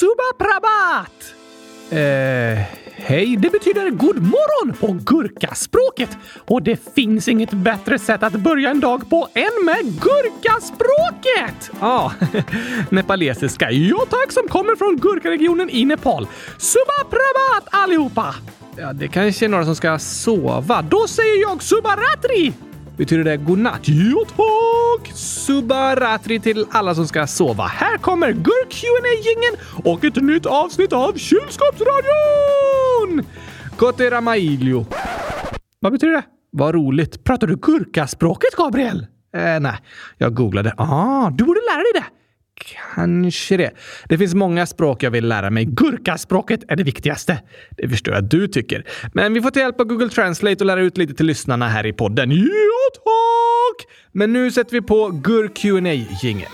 Subaprabat! Eh, hej, det betyder god morgon på gurkaspråket. Och det finns inget bättre sätt att börja en dag på än med gurkaspråket! Ja, ah, nepalesiska. Ja tack, som kommer från gurkaregionen i Nepal. Subaprabat allihopa! Ja, det kanske är några som ska sova. Då säger jag subaratri! Betyder det godnatt? Jo tack! Subaratri till alla som ska sova. Här kommer gurk qa gingen och ett nytt avsnitt av Kylskåpsradion! Koteramailio. Vad betyder det? Vad roligt. Pratar du gurkaspråket, Gabriel? Eh, nej, jag googlade. Ah, du borde lära dig det. Kanske det. Det finns många språk jag vill lära mig. Gurkaspråket är det viktigaste. Det förstår jag att du tycker. Men vi får ta hjälp av Google Translate och lära ut lite till lyssnarna här i podden. Ja, tack! Men nu sätter vi på Gur qa jingeln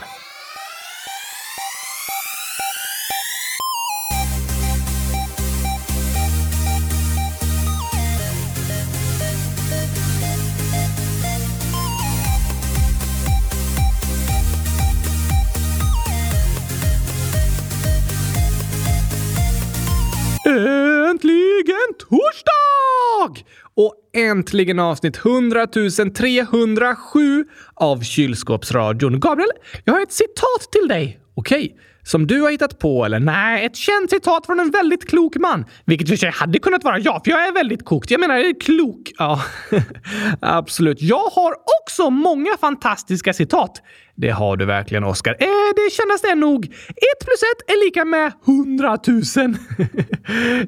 Äntligen torsdag! Och äntligen avsnitt 100 307 av Kylskåpsradion. Gabriel, jag har ett citat till dig. Okej. Som du har hittat på eller? Nej, ett känt citat från en väldigt klok man. Vilket för sig hade kunnat vara jag, för jag är väldigt kokt. Jag menar, klok. Ja, absolut. Jag har också många fantastiska citat. Det har du verkligen, Oskar. Eh, det kändes det nog. Ett plus ett är lika med hundratusen.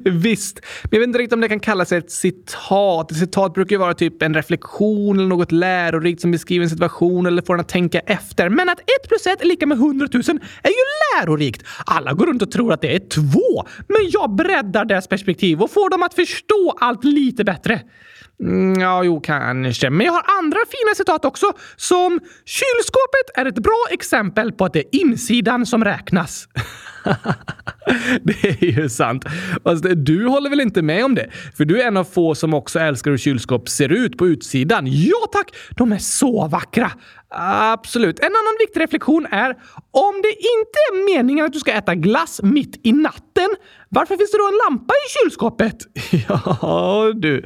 Visst, men jag vet inte riktigt om det kan kallas ett citat. Ett citat brukar ju vara typ en reflektion eller något lärorikt som beskriver en situation eller får en att tänka efter. Men att ett plus ett är lika med hundratusen är ju lärorikt. Alla går runt och tror att det är två, men jag breddar deras perspektiv och får dem att förstå allt lite bättre. Mm, ja, jo, kanske. Men jag har andra fina citat också. Som “Kylskåpet är ett bra exempel på att det är insidan som räknas”. det är ju sant. Fast du håller väl inte med om det? För du är en av få som också älskar hur kylskåp ser ut på utsidan. Ja tack! De är så vackra! Absolut. En annan viktig reflektion är om det inte är meningen att du ska äta glass mitt i natten, varför finns det då en lampa i kylskåpet? Ja, du.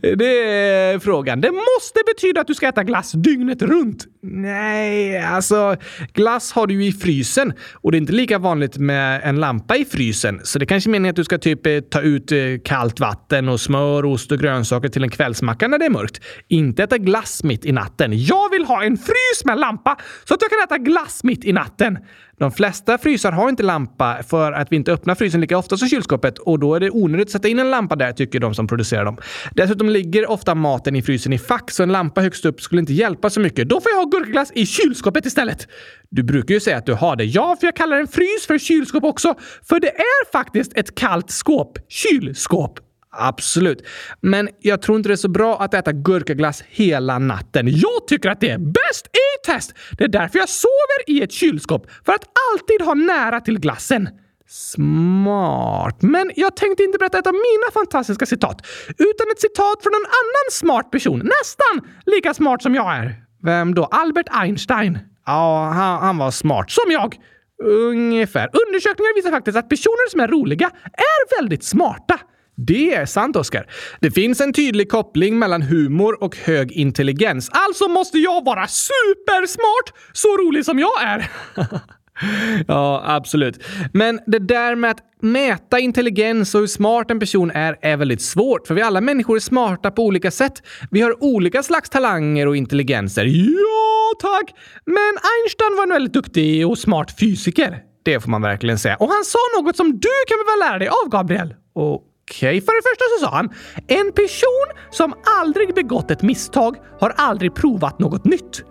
Det är frågan. Det måste betyda att du ska äta glass dygnet runt. Nej, alltså glass har du ju i frysen och det är inte lika vanligt med en lampa i frysen. Så det kanske är meningen att du ska typ eh, ta ut eh, kallt vatten och smör, ost och grönsaker till en kvällsmacka när det är mörkt. Inte äta glass mitt i natten. Jag vill ha en frys med lampa så att jag kan äta glass mitt i natten. De flesta frysar har inte lampa för att vi inte öppnar frysen lika ofta som kylskåpet och då är det onödigt att sätta in en lampa där, tycker de som producerar dem. Dessutom ligger ofta maten i frysen i fack, så en lampa högst upp skulle inte hjälpa så mycket. Då får jag ha gurkaglass i kylskåpet istället. Du brukar ju säga att du har det. Ja, för jag kallar en frys för kylskåp också. För det är faktiskt ett kallt skåp. Kylskåp. Absolut. Men jag tror inte det är så bra att äta gurkaglass hela natten. Jag tycker att det är bäst i test! Det är därför jag sover i ett kylskåp. För att alltid ha nära till glassen. Smart. Men jag tänkte inte berätta ett av mina fantastiska citat, utan ett citat från en annan smart person. Nästan lika smart som jag är. Vem då? Albert Einstein. Ja, han, han var smart. Som jag. Ungefär. Undersökningar visar faktiskt att personer som är roliga är väldigt smarta. Det är sant, Oskar. Det finns en tydlig koppling mellan humor och hög intelligens. Alltså måste jag vara supersmart, så rolig som jag är. ja, absolut. Men det där med att mäta intelligens och hur smart en person är är väldigt svårt, för vi alla människor är smarta på olika sätt. Vi har olika slags talanger och intelligenser. Ja, tack! Men Einstein var en väldigt duktig och smart fysiker. Det får man verkligen säga. Och han sa något som du kan behöva lära dig av, Gabriel. Och Okej, okay. för det första så sa han en person som aldrig begått ett misstag har aldrig provat något nytt.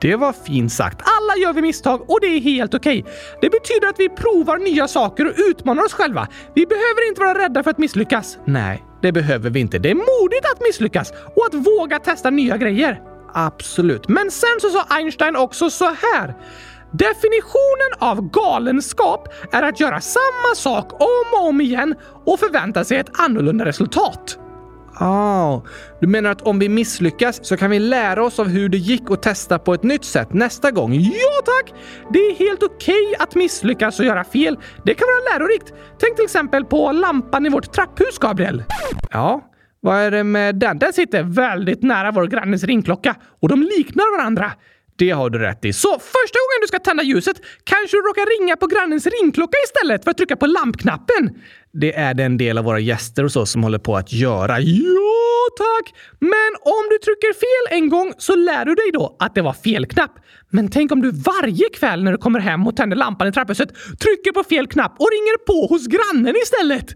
Det var fint sagt. Alla gör vi misstag och det är helt okej. Okay. Det betyder att vi provar nya saker och utmanar oss själva. Vi behöver inte vara rädda för att misslyckas. Nej, det behöver vi inte. Det är modigt att misslyckas och att våga testa nya grejer. Absolut. Men sen så sa Einstein också så här. Definitionen av galenskap är att göra samma sak om och om igen och förvänta sig ett annorlunda resultat. Oh, du menar att om vi misslyckas så kan vi lära oss av hur det gick och testa på ett nytt sätt nästa gång? Ja tack! Det är helt okej okay att misslyckas och göra fel. Det kan vara lärorikt. Tänk till exempel på lampan i vårt trapphus, Gabriel. Ja, vad är det med den? Den sitter väldigt nära vår grannes ringklocka och de liknar varandra. Det har du rätt i. Så första gången du ska tända ljuset kanske du råkar ringa på grannens ringklocka istället för att trycka på lampknappen. Det är det en del av våra gäster och så som håller på att göra. Ja, tack! Men om du trycker fel en gång så lär du dig då att det var fel knapp. Men tänk om du varje kväll när du kommer hem och tänder lampan i trapphuset trycker på fel knapp och ringer på hos grannen istället.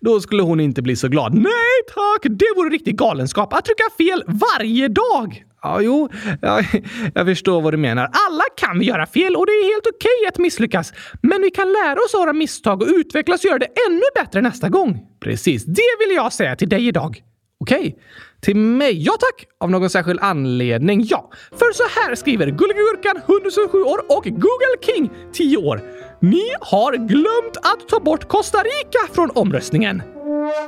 Då skulle hon inte bli så glad. Nej tack! Det vore riktig galenskap att trycka fel varje dag. Ja, jo, ja, jag förstår vad du menar. Alla kan vi göra fel och det är helt okej okay att misslyckas. Men vi kan lära oss av våra misstag och utvecklas och göra det ännu bättre nästa gång. Precis, det vill jag säga till dig idag. Okej. Okay. Till mig? Ja tack! Av någon särskild anledning, ja. För så här skriver Gulligurkan, 107 år och Google King, 10 år. Ni har glömt att ta bort Costa Rica från omröstningen.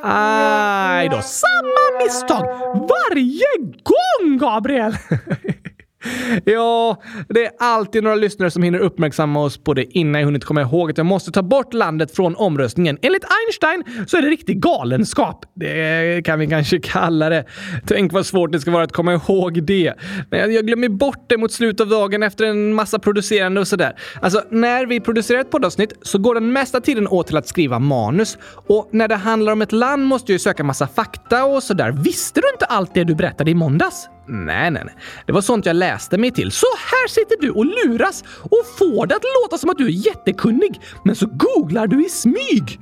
Aj då, samma misstag varje gång, Gabriel! Ja, det är alltid några lyssnare som hinner uppmärksamma oss på det innan jag hunnit komma ihåg att jag måste ta bort landet från omröstningen. Enligt Einstein så är det riktig galenskap. Det kan vi kanske kalla det. Tänk vad svårt det ska vara att komma ihåg det. Men jag glömmer bort det mot slutet av dagen efter en massa producerande och sådär. Alltså, när vi producerar ett poddavsnitt så går den mesta tiden åt till att skriva manus. Och när det handlar om ett land måste jag ju söka massa fakta och sådär. Visste du inte allt det du berättade i måndags? Nej, nej, nej. Det var sånt jag läste mig till. Så här sitter du och luras och får det att låta som att du är jättekunnig, men så googlar du i smyg.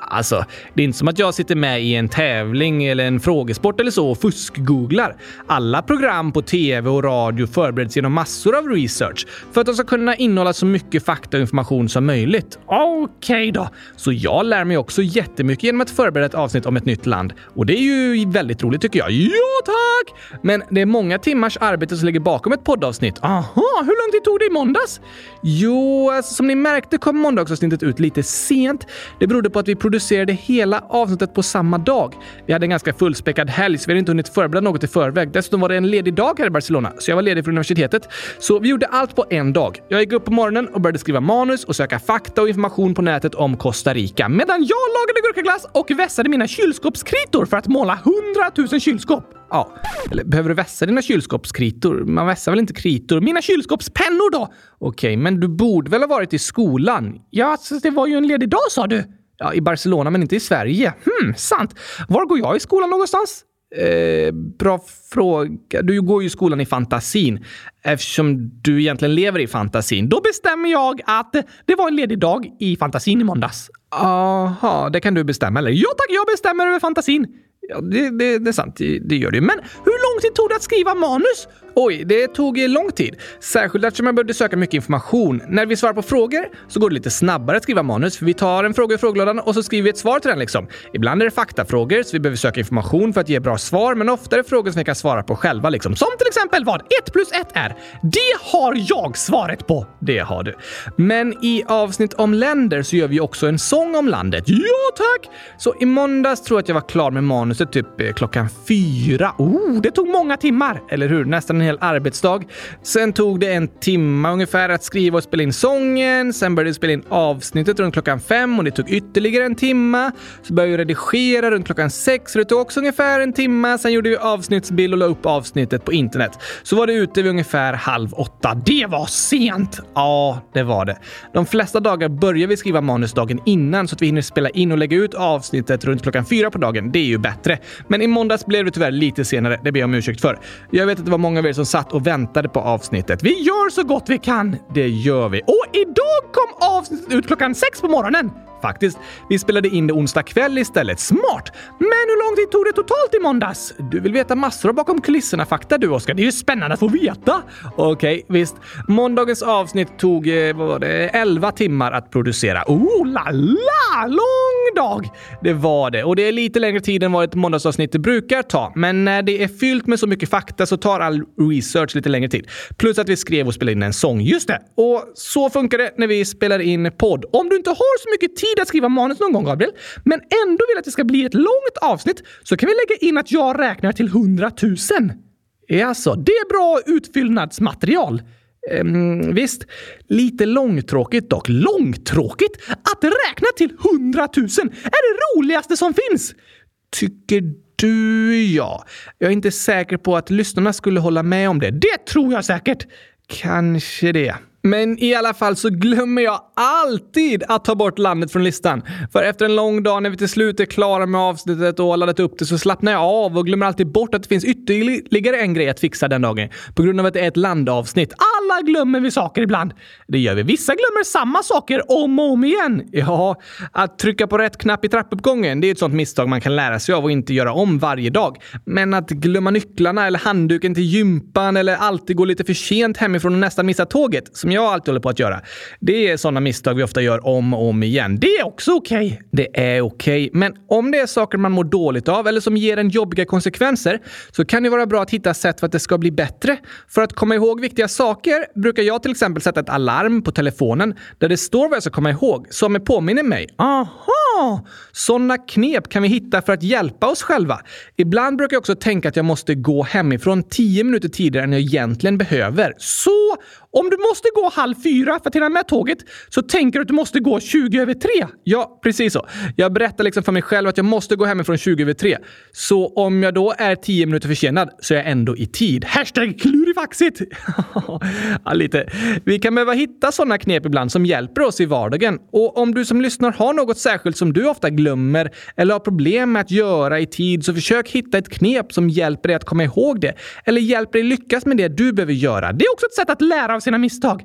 Alltså, det är inte som att jag sitter med i en tävling eller en frågesport eller så och fuskgooglar. Alla program på tv och radio förbereds genom massor av research för att de ska kunna innehålla så mycket fakta och information som möjligt. Okej okay då. Så jag lär mig också jättemycket genom att förbereda ett avsnitt om ett nytt land. Och det är ju väldigt roligt tycker jag. Ja, tack! Men det är många timmars arbete som ligger bakom ett poddavsnitt. Aha, hur lång tid tog det i måndags? Jo, alltså, som ni märkte kom måndagsavsnittet ut lite sent. Det berodde på att vi producerade hela avsnittet på samma dag. Vi hade en ganska fullspäckad helg, så vi hade inte hunnit förbereda något i förväg. Dessutom var det en ledig dag här i Barcelona, så jag var ledig från universitetet. Så vi gjorde allt på en dag. Jag gick upp på morgonen och började skriva manus och söka fakta och information på nätet om Costa Rica medan jag lagade gurkaglass och vässade mina kylskåpskritor för att måla 100 000 kylskåp. Ja, eller behöver du vässa dina kylskåpskritor? Man vässar väl inte kritor? Mina kylskåpspennor då? Okej, men du borde väl ha varit i skolan? Ja, alltså, det var ju en ledig dag sa du. Ja, i Barcelona, men inte i Sverige. Hmm, sant. Var går jag i skolan någonstans? Eh, bra fråga. Du går ju i skolan i fantasin. Eftersom du egentligen lever i fantasin. Då bestämmer jag att det var en ledig dag i fantasin i måndags. Aha, det kan du bestämma eller? Ja tack, jag bestämmer över fantasin. Ja, det, det, det är sant. Det, det gör du Men hur lång tid tog det att skriva manus? Oj, det tog lång tid. Särskilt eftersom jag började söka mycket information. När vi svarar på frågor så går det lite snabbare att skriva manus, för vi tar en fråga i frågelådan och så skriver vi ett svar till den liksom. Ibland är det faktafrågor, så vi behöver söka information för att ge bra svar, men ofta är det frågor som vi kan svara på själva liksom. Som till exempel vad 1 plus 1 är. Det har jag svaret på! Det har du. Men i avsnitt om länder så gör vi också en sång om landet. Ja, tack! Så i måndags tror jag att jag var klar med manuset typ eh, klockan fyra. Oh, det tog många timmar, eller hur? Nästan en hel arbetsdag. Sen tog det en timme ungefär att skriva och spela in sången. Sen började vi spela in avsnittet runt klockan fem och det tog ytterligare en timme. Så började vi redigera runt klockan sex och det tog också ungefär en timme. Sen gjorde vi avsnittsbild och la upp avsnittet på internet. Så var det ute vid ungefär halv åtta. Det var sent! Ja, det var det. De flesta dagar börjar vi skriva manus dagen innan så att vi hinner spela in och lägga ut avsnittet runt klockan fyra på dagen. Det är ju bättre. Men i måndags blev det tyvärr lite senare. Det ber jag om ursäkt för. Jag vet att det var många av er som satt och väntade på avsnittet. Vi gör så gott vi kan! Det gör vi. Och idag kom avsnittet ut klockan sex på morgonen! Faktiskt. Vi spelade in det onsdag kväll istället. Smart! Men hur lång tid tog det totalt i måndags? Du vill veta massor bakom kulisserna-fakta du, Oskar. Det är ju spännande att få veta! Okej, okay, visst. Måndagens avsnitt tog, eh, vad var det, 11 timmar att producera. Oh la la! Lång dag! Det var det. Och det är lite längre tid än vad ett måndagsavsnitt brukar ta. Men när det är fyllt med så mycket fakta så tar all research lite längre tid. Plus att vi skrev och spelade in en sång. Just det! Och så funkar det när vi spelar in podd. Om du inte har så mycket tid att skriva manus någon gång, Gabriel, men ändå vill att det ska bli ett långt avsnitt så kan vi lägga in att jag räknar till 100 000. Jaså, det är bra utfyllnadsmaterial. Ehm, visst, lite långtråkigt dock. Långtråkigt? Att räkna till hundratusen? är det roligaste som finns! Tycker du ja. Jag är inte säker på att lyssnarna skulle hålla med om det. Det tror jag säkert. Kanske det. Men i alla fall så glömmer jag alltid att ta bort landet från listan. För efter en lång dag när vi till slut är klara med avsnittet och har laddat upp det så slappnar jag av och glömmer alltid bort att det finns ytterligare en grej att fixa den dagen. På grund av att det är ett landavsnitt. Alla glömmer vi saker ibland. Det gör vi. Vissa glömmer samma saker om och om igen. Ja, att trycka på rätt knapp i trappuppgången, det är ett sånt misstag man kan lära sig av och inte göra om varje dag. Men att glömma nycklarna eller handduken till gympan eller alltid gå lite för sent hemifrån och nästan missa tåget, som jag jag alltid håller på att göra. Det är sådana misstag vi ofta gör om och om igen. Det är också okej. Okay. Det är okej, okay. men om det är saker man mår dåligt av eller som ger en jobbiga konsekvenser så kan det vara bra att hitta sätt för att det ska bli bättre. För att komma ihåg viktiga saker brukar jag till exempel sätta ett alarm på telefonen där det står vad jag ska komma ihåg, som påminner mig. Aha! Sådana knep kan vi hitta för att hjälpa oss själva. Ibland brukar jag också tänka att jag måste gå hemifrån tio minuter tidigare än jag egentligen behöver. Så om du måste gå halv fyra för att hinna med tåget så tänker du att du måste gå 20 över tre. Ja, precis så. Jag berättar liksom för mig själv att jag måste gå hemifrån 20 över tre. Så om jag då är 10 minuter försenad så är jag ändå i tid. Hashtag klurifaxigt! ja, lite. Vi kan behöva hitta sådana knep ibland som hjälper oss i vardagen. Och om du som lyssnar har något särskilt som du ofta glömmer eller har problem med att göra i tid så försök hitta ett knep som hjälper dig att komma ihåg det. Eller hjälper dig lyckas med det du behöver göra. Det är också ett sätt att lära av sina misstag.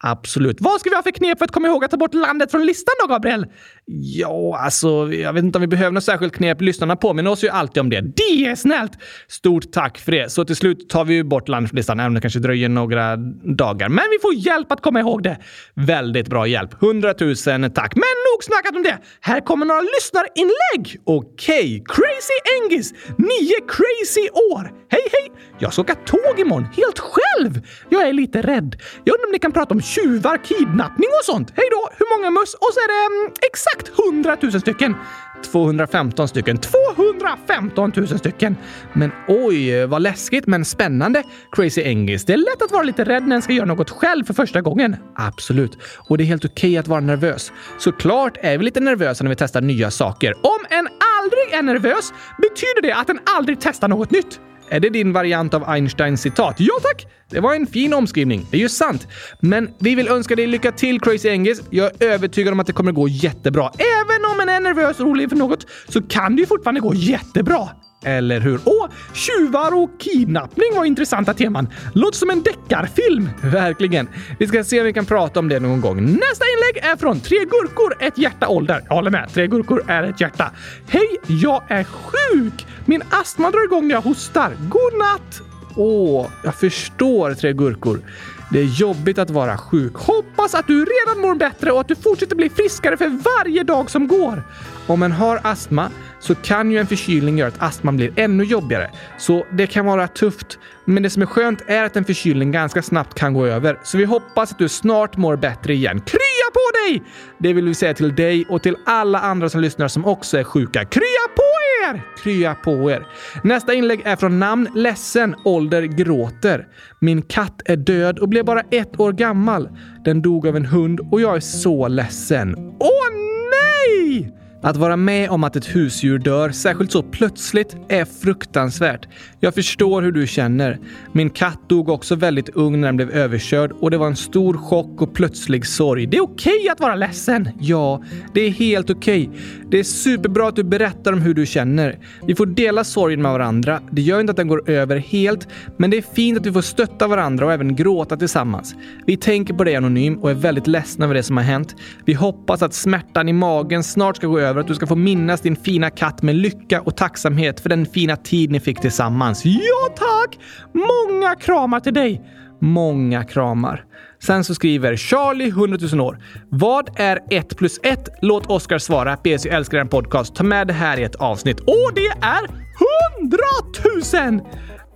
Absolut. Vad ska vi ha för knep för att komma ihåg att ta bort landet från listan då, Gabriel? Ja, alltså, jag vet inte om vi behöver något särskilt knep. Lyssnarna påminner oss ju alltid om det. Det är snällt! Stort tack för det. Så till slut tar vi ju bort landet från listan, även om det kanske dröjer några dagar. Men vi får hjälp att komma ihåg det. Väldigt bra hjälp. 100 000 tack. Men nog snackat om det. Här kommer några lyssnarinlägg. Okej, okay. Crazy Engis. Nio crazy år. Hej, hej! Jag ska åka tåg imorgon, helt själv. Jag är lite rädd. Jag undrar om ni kan prata om tjuvar, kidnappning och sånt. Hej då! Hur många möss? Och så är det mm, exakt 100 000 stycken. 215 stycken. 215 000 stycken! Men oj, vad läskigt men spännande. Crazy Engis. Det är lätt att vara lite rädd när en ska göra något själv för första gången. Absolut. Och det är helt okej okay att vara nervös. Såklart är vi lite nervösa när vi testar nya saker. Om en aldrig är nervös betyder det att en aldrig testar något nytt. Är det din variant av Einsteins citat? Ja tack! Det var en fin omskrivning. Det är ju sant. Men vi vill önska dig lycka till Crazy Engis. Jag är övertygad om att det kommer gå jättebra. Även om man är nervös och orolig för något så kan det ju fortfarande gå jättebra. Eller hur? Åh, tjuvar och kidnappning var intressanta teman. Låter som en deckarfilm. Verkligen. Vi ska se om vi kan prata om det någon gång. Nästa inlägg är från Tre gurkor, ett hjärta ålder. Jag håller med. Tre gurkor är ett hjärta. Hej, jag är sjuk. Min astma drar igång när jag hostar. God natt! Åh, jag förstår Tre gurkor. Det är jobbigt att vara sjuk. Hoppas att du redan mår bättre och att du fortsätter bli friskare för varje dag som går. Om man har astma så kan ju en förkylning göra att astman blir ännu jobbigare. Så det kan vara tufft. Men det som är skönt är att en förkylning ganska snabbt kan gå över. Så vi hoppas att du snart mår bättre igen. Krya på dig! Det vill vi säga till dig och till alla andra som lyssnar som också är sjuka. Krya på er! Krya på er! Nästa inlägg är från namn ledsen, ålder gråter. Min katt är död och blev bara ett år gammal. Den dog av en hund och jag är så ledsen. Åh nej! Att vara med om att ett husdjur dör, särskilt så plötsligt, är fruktansvärt. Jag förstår hur du känner. Min katt dog också väldigt ung när den blev överkörd och det var en stor chock och plötslig sorg. Det är okej okay att vara ledsen. Ja, det är helt okej. Okay. Det är superbra att du berättar om hur du känner. Vi får dela sorgen med varandra. Det gör inte att den går över helt, men det är fint att vi får stötta varandra och även gråta tillsammans. Vi tänker på dig anonym och är väldigt ledsna över det som har hänt. Vi hoppas att smärtan i magen snart ska gå över, över att du ska få minnas din fina katt med lycka och tacksamhet för den fina tid ni fick tillsammans. Ja, tack! Många kramar till dig! Många kramar. Sen så skriver Charlie 100 000 år. Vad är 1 plus 1? Låt Oskar svara. PS, jag älskar en podcast. Ta med det här i ett avsnitt. Och det är 100 000!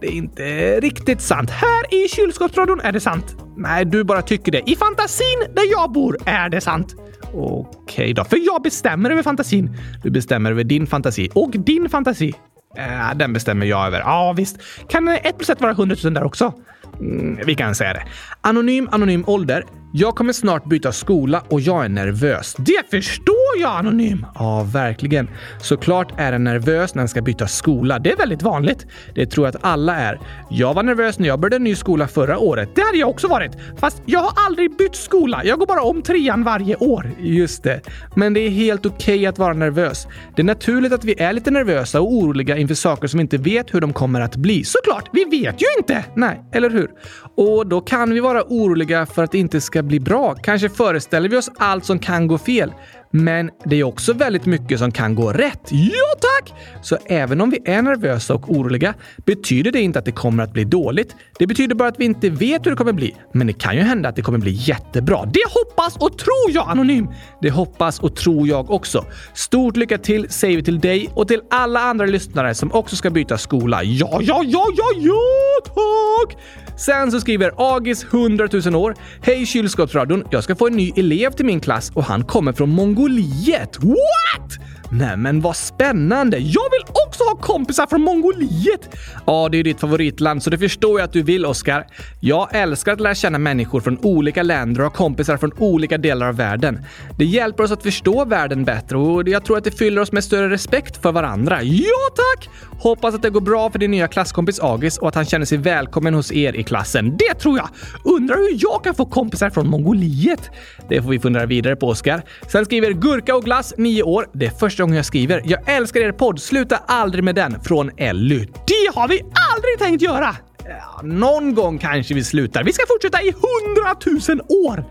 Det är inte riktigt sant. Här i kylskåpsradion är det sant. Nej, du bara tycker det. I fantasin där jag bor är det sant. Okej då, för jag bestämmer över fantasin. Du bestämmer över din fantasi. Och din fantasi. Äh, den bestämmer jag över. Ja, visst. Kan 1 plus 1 vara 100 000 där också? Mm, vi kan säga det. Anonym, anonym ålder. Jag kommer snart byta skola och jag är nervös. Det förstår jag, Anonym! Ja, verkligen. Såklart är en nervös när en ska byta skola. Det är väldigt vanligt. Det tror jag att alla är. Jag var nervös när jag började en ny skola förra året. Det hade jag också varit. Fast jag har aldrig bytt skola. Jag går bara om trean varje år. Just det. Men det är helt okej okay att vara nervös. Det är naturligt att vi är lite nervösa och oroliga inför saker som vi inte vet hur de kommer att bli. Såklart! Vi vet ju inte! Nej, eller hur? Och då kan vi vara oroliga för att det inte ska bli bra. Kanske föreställer vi oss allt som kan gå fel. Men det är också väldigt mycket som kan gå rätt. Ja tack! Så även om vi är nervösa och oroliga betyder det inte att det kommer att bli dåligt. Det betyder bara att vi inte vet hur det kommer bli. Men det kan ju hända att det kommer bli jättebra. Det hoppas och tror jag, Anonym! Det hoppas och tror jag också. Stort lycka till säger vi till dig och till alla andra lyssnare som också ska byta skola. Ja, ja, ja, ja, ja, tack! Sen så skriver Agis 100 000 år. Hej kylskåpsradion! Jag ska få en ny elev till min klass och han kommer från Mongoliet. What? Nej men vad spännande! Jag vill också ha kompisar från Mongoliet! Ja, det är ju ditt favoritland så det förstår jag att du vill, Oskar. Jag älskar att lära känna människor från olika länder och ha kompisar från olika delar av världen. Det hjälper oss att förstå världen bättre och jag tror att det fyller oss med större respekt för varandra. Ja, tack! Hoppas att det går bra för din nya klasskompis Agis och att han känner sig välkommen hos er i klassen. Det tror jag! Undrar hur jag kan få kompisar från Mongoliet? Det får vi fundera vidare på, Oskar. Sen skriver Gurka och glass, 9 år. Det är första gången jag skriver. Jag älskar er podd. Sluta aldrig med den. Från Elly. Det har vi aldrig tänkt göra! Ja, någon gång kanske vi slutar. Vi ska fortsätta i hundratusen år!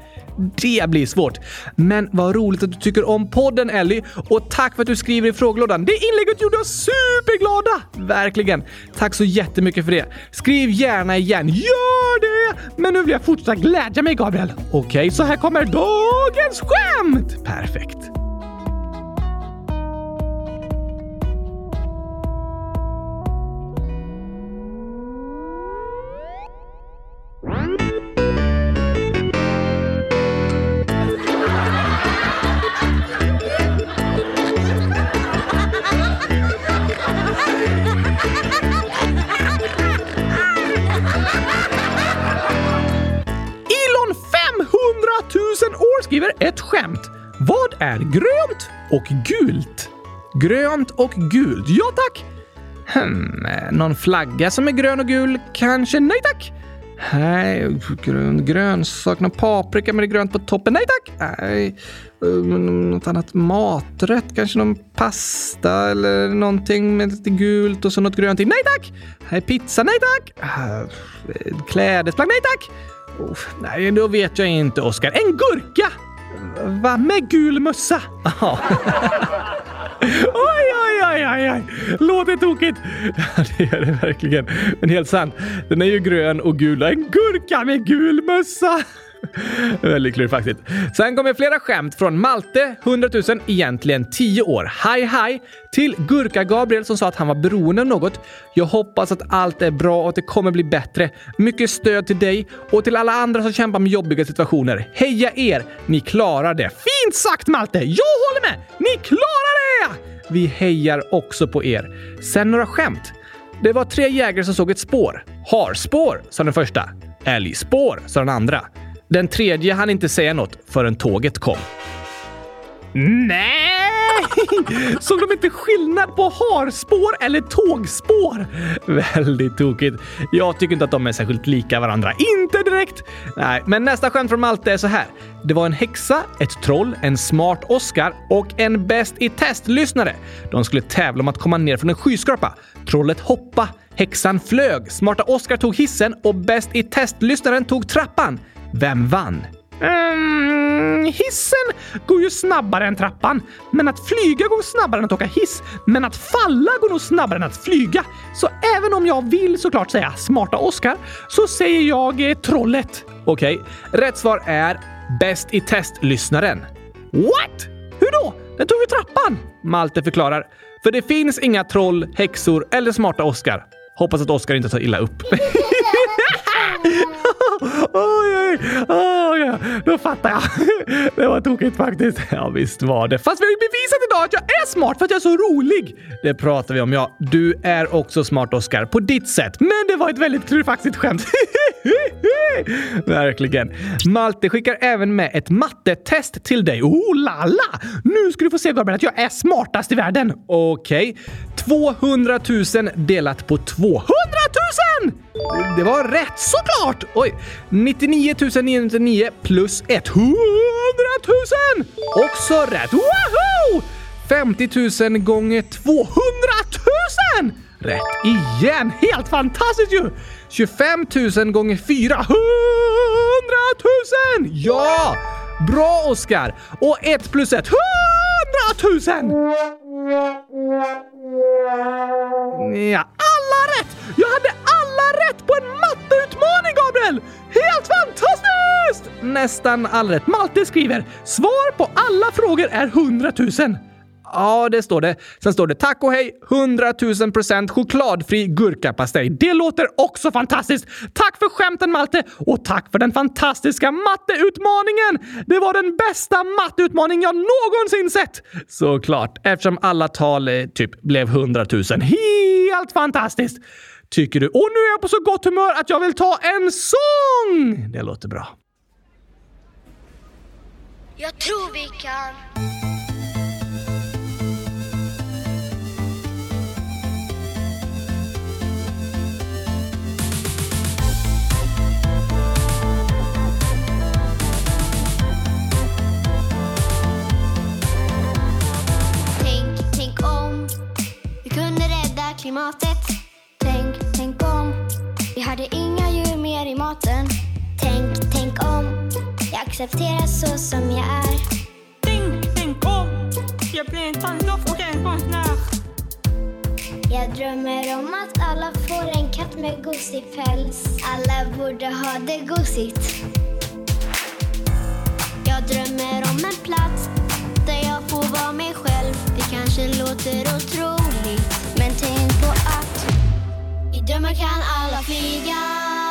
Det blir svårt. Men vad roligt att du tycker om podden Ellie och tack för att du skriver i frågelådan. Det inlägget gjorde oss superglada! Verkligen. Tack så jättemycket för det. Skriv gärna igen. Gör det! Men nu vill jag fortsätta glädja mig Gabriel. Okej, okay, så här kommer dagens skämt! Perfekt. Är grönt och gult? Grönt och gult. Ja tack! Hmm, någon flagga som är grön och gul? Kanske? Nej tack! Nej, grön, grönsak, någon paprika med det grönt på toppen? Nej tack! Nej, eh, något annat maträtt, kanske någon pasta eller någonting med lite gult och så något grönt i. Nej tack! Nej, pizza? Nej tack! Ah, eh, klädesplagg? Nej tack! Oh, nej, då vet jag inte, Oskar. En gurka! Va, med gul mössa? oj, oj, oj, oj, oj! Låter tokigt. Ja, det gör det verkligen. Men helt sant. Den är ju grön och gul. En gurka med gul mössa! Väldigt klurifaxigt. Sen kommer flera skämt från Malte, 100 000, egentligen 10 år. hi-hi, Till Gurka-Gabriel som sa att han var beroende av något. Jag hoppas att allt är bra och att det kommer bli bättre. Mycket stöd till dig och till alla andra som kämpar med jobbiga situationer. Heja er! Ni klarar det. Fint sagt Malte! Jag håller med! Ni klarar det! Vi hejar också på er. Sen några skämt. Det var tre jägare som såg ett spår. Harspår, sa den första. Älgspår, sa den andra. Den tredje hann inte säga något förrän tåget kom. Nej! Såg de inte skillnad på harspår eller tågspår? Väldigt tokigt. Jag tycker inte att de är särskilt lika varandra. Inte direkt! Nej, men nästa skämt från Malte är så här. Det var en häxa, ett troll, en smart Oscar och en bäst i test-lyssnare. De skulle tävla om att komma ner från en skyskrapa. Trollet hoppa, häxan flög, smarta Oscar tog hissen och bäst i test-lyssnaren tog trappan. Vem vann? Mm, hissen går ju snabbare än trappan, men att flyga går snabbare än att åka hiss. Men att falla går nog snabbare än att flyga. Så även om jag vill såklart säga smarta Oskar så säger jag eh, trollet. Okej, rätt svar är bäst i test-lyssnaren. What? Hur då? Den tog ju trappan! Malte förklarar. För det finns inga troll, häxor eller smarta Oskar. Hoppas att Oskar inte tar illa upp. oj, oj, oj, då fattar jag. Det var tokigt faktiskt. Ja, visst var det. Fast vi har ju bevisat idag att jag är smart för att jag är så rolig. Det pratar vi om, ja. Du är också smart, Oskar, på ditt sätt. Men det var ett väldigt klurifaxigt skämt. Verkligen. Malte skickar även med ett mattetest till dig. Oh la la! Nu ska du få se Gabriel att jag är smartast i världen. Okej. Okay. 200 000 delat på 200 000! Det var rätt såklart! Oj! 99 999 plus 100 000! Också rätt! Woho! 50 000 gånger 200 000! Rätt igen! Helt fantastiskt ju! 25 000 gånger 400 000! Ja! Bra Oskar! Och 1 plus 1 100 000! Ja, alla rätt! Jag hade alla rätt på en matteutmaning, Gabriel! Helt fantastiskt! Nästan all rätt. Malte skriver “Svar på alla frågor är 100 000”. Ja, det står det. Sen står det tack och hej 100 000 procent chokladfri gurkapastej. Det låter också fantastiskt. Tack för skämten Malte och tack för den fantastiska matteutmaningen. Det var den bästa matteutmaning jag någonsin sett. Såklart, eftersom alla tal eh, typ blev 100 000. Helt fantastiskt! Tycker du? Och nu är jag på så gott humör att jag vill ta en sång! Det låter bra. Jag tror vi kan. Klimatet. Tänk, tänk om vi hade inga djur mer i maten. Tänk, tänk om jag accepterar så som jag är. Tänk, tänk om jag blir en tandlopp och en konstnär. Jag drömmer om att alla får en katt med gosig päls. Alla borde ha det gosigt. Jag drömmer om en plats där jag får vara mig själv. Det kanske låter otroligt i drömmar kan alla flyga.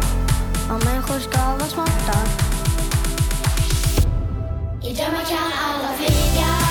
och människor ska vara smarta. I drömmar kan alla flyga.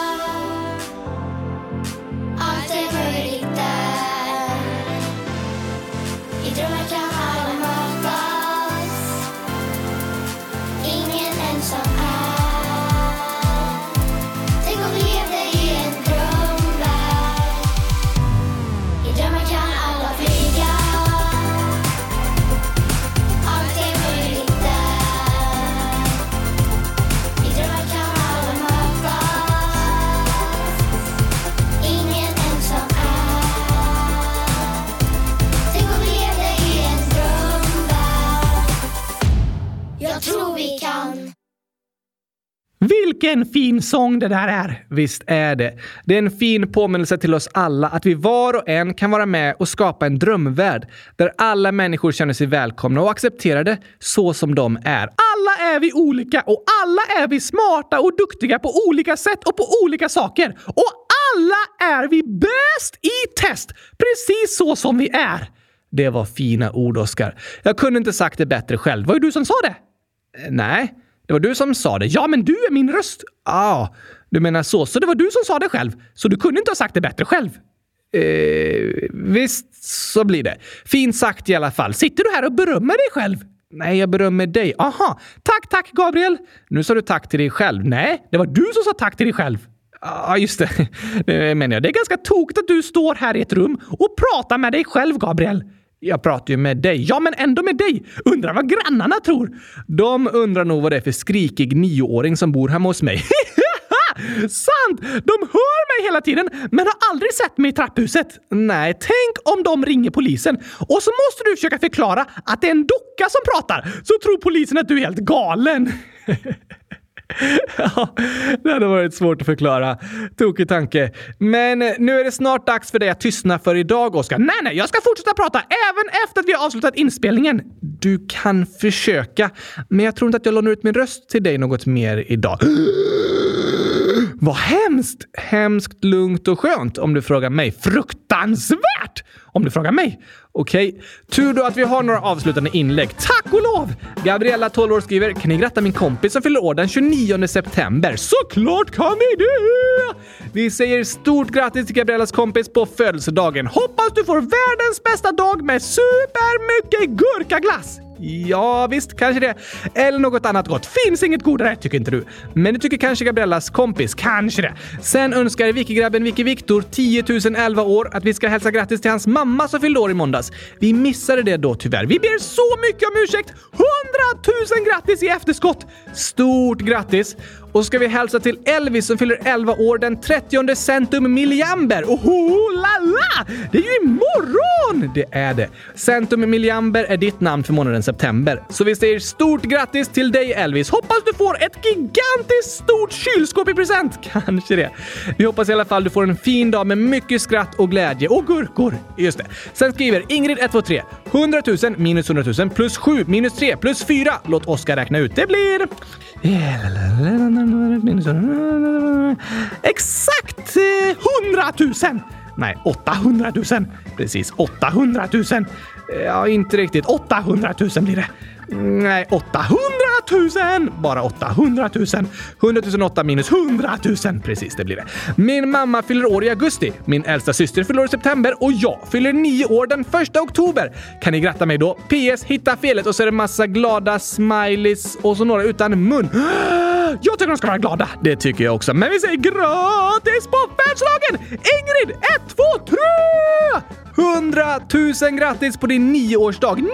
Vilken fin sång det där är! Visst är det. Det är en fin påminnelse till oss alla att vi var och en kan vara med och skapa en drömvärld där alla människor känner sig välkomna och accepterade så som de är. Alla är vi olika och alla är vi smarta och duktiga på olika sätt och på olika saker. Och alla är vi bäst i test, precis så som vi är. Det var fina ord, Oskar. Jag kunde inte sagt det bättre själv. Var ju du som sa det? Nej, det var du som sa det. Ja, men du är min röst. Ah, du menar så. Så det var du som sa det själv. Så du kunde inte ha sagt det bättre själv. Eh, visst, så blir det. Fint sagt i alla fall. Sitter du här och berömmer dig själv? Nej, jag berömmer dig. Aha. Tack, tack, Gabriel. Nu sa du tack till dig själv. Nej, det var du som sa tack till dig själv. Ja, just det. Det menar jag. Det är ganska tokigt att du står här i ett rum och pratar med dig själv, Gabriel. Jag pratar ju med dig. Ja, men ändå med dig. Undrar vad grannarna tror. De undrar nog vad det är för skrikig nioåring som bor hemma hos mig. Sant! De hör mig hela tiden, men har aldrig sett mig i trapphuset. Nej, tänk om de ringer polisen och så måste du försöka förklara att det är en docka som pratar, så tror polisen att du är helt galen. Ja, det hade varit svårt att förklara. Tokig tanke. Men nu är det snart dags för dig att tystna för idag, Oskar. Nej, nej, jag ska fortsätta prata även efter att vi har avslutat inspelningen. Du kan försöka, men jag tror inte att jag lånar ut min röst till dig något mer idag. Vad hemskt! Hemskt, lugnt och skönt om du frågar mig. Fruktansvärt! Om du frågar mig. Okej, tur då att vi har några avslutande inlägg. Tack och lov! Gabriella, 12 år, skriver “Kan ni gratta min kompis som fyller år den 29 september?” Såklart kan vi det! Vi säger stort grattis till Gabriellas kompis på födelsedagen. Hoppas du får världens bästa dag med supermycket gurkaglass! Ja, visst, kanske det. Eller något annat gott. Finns inget godare, tycker inte du. Men det tycker kanske Gabriellas kompis. Kanske det. Sen önskar Vikigrabben Vicky Viktor, 10 011 år, att vi ska hälsa grattis till hans mamma som fyllde år i måndags. Vi missade det då tyvärr. Vi ber så mycket om ursäkt! 100 000 grattis i efterskott! Stort grattis! Och så ska vi hälsa till Elvis som fyller 11 år den 30 centum milliamber. Oh la la! Det är ju imorgon! Det är det. Centum milliamber är ditt namn för månaden september. Så vi säger stort grattis till dig Elvis. Hoppas du får ett gigantiskt stort kylskåp i present. Kanske det. Vi hoppas i alla fall du får en fin dag med mycket skratt och glädje och gurkor. Just det. Sen skriver Ingrid 123 100 000 minus 100 000 plus 7 minus 3 plus 4. Låt Oskar räkna ut. Det blir... Exakt 100 000! Nej, 800 000. Precis, 800 000. Ja, inte riktigt. 800 000 blir det. Nej, 800 000! Bara 800 000. 100 008 minus 100 000. Precis, det blir det. Min mamma fyller år i augusti. Min äldsta syster fyller år i september och jag fyller nio år den första oktober. Kan ni gratta mig då? PS. Hitta felet och så är det massa glada smileys och så några utan mun. Jag tycker de ska vara glada. Det tycker jag också. Men vi säger gratis på födelsedagen! Ingrid, 1, 2, 3! 100 000 grattis på din nioårsdag! 900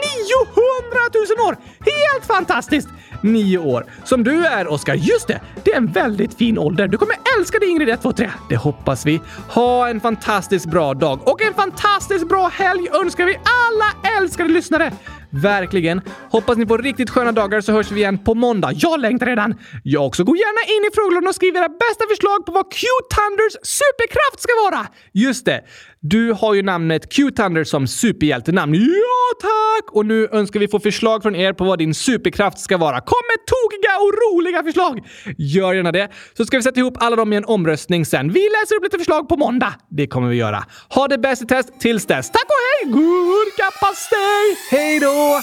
000 år! Helt fantastiskt! Nio år. Som du är, Oskar. Just det! Det är en väldigt fin ålder. Du kommer älska dig Ingrid 1, 2, 3. Det hoppas vi. Ha en fantastiskt bra dag och en fantastiskt bra helg önskar vi alla älskade lyssnare! Verkligen. Hoppas ni får riktigt sköna dagar så hörs vi igen på måndag. Jag längtar redan! Jag också. Gå gärna in i frågelådan och skriv era bästa förslag på vad Q-Thunders superkraft ska vara! Just det. Du har ju namnet Q-Thunder som superhjältenamn. Ja, tack! Och nu önskar vi få förslag från er på vad din superkraft ska vara. Kom med tokiga och roliga förslag! Gör gärna det, så ska vi sätta ihop alla dem i en omröstning sen. Vi läser upp lite förslag på måndag. Det kommer vi göra. Ha det bäst i test tills dess. Tack och hej! Gurkapastej! Hej då!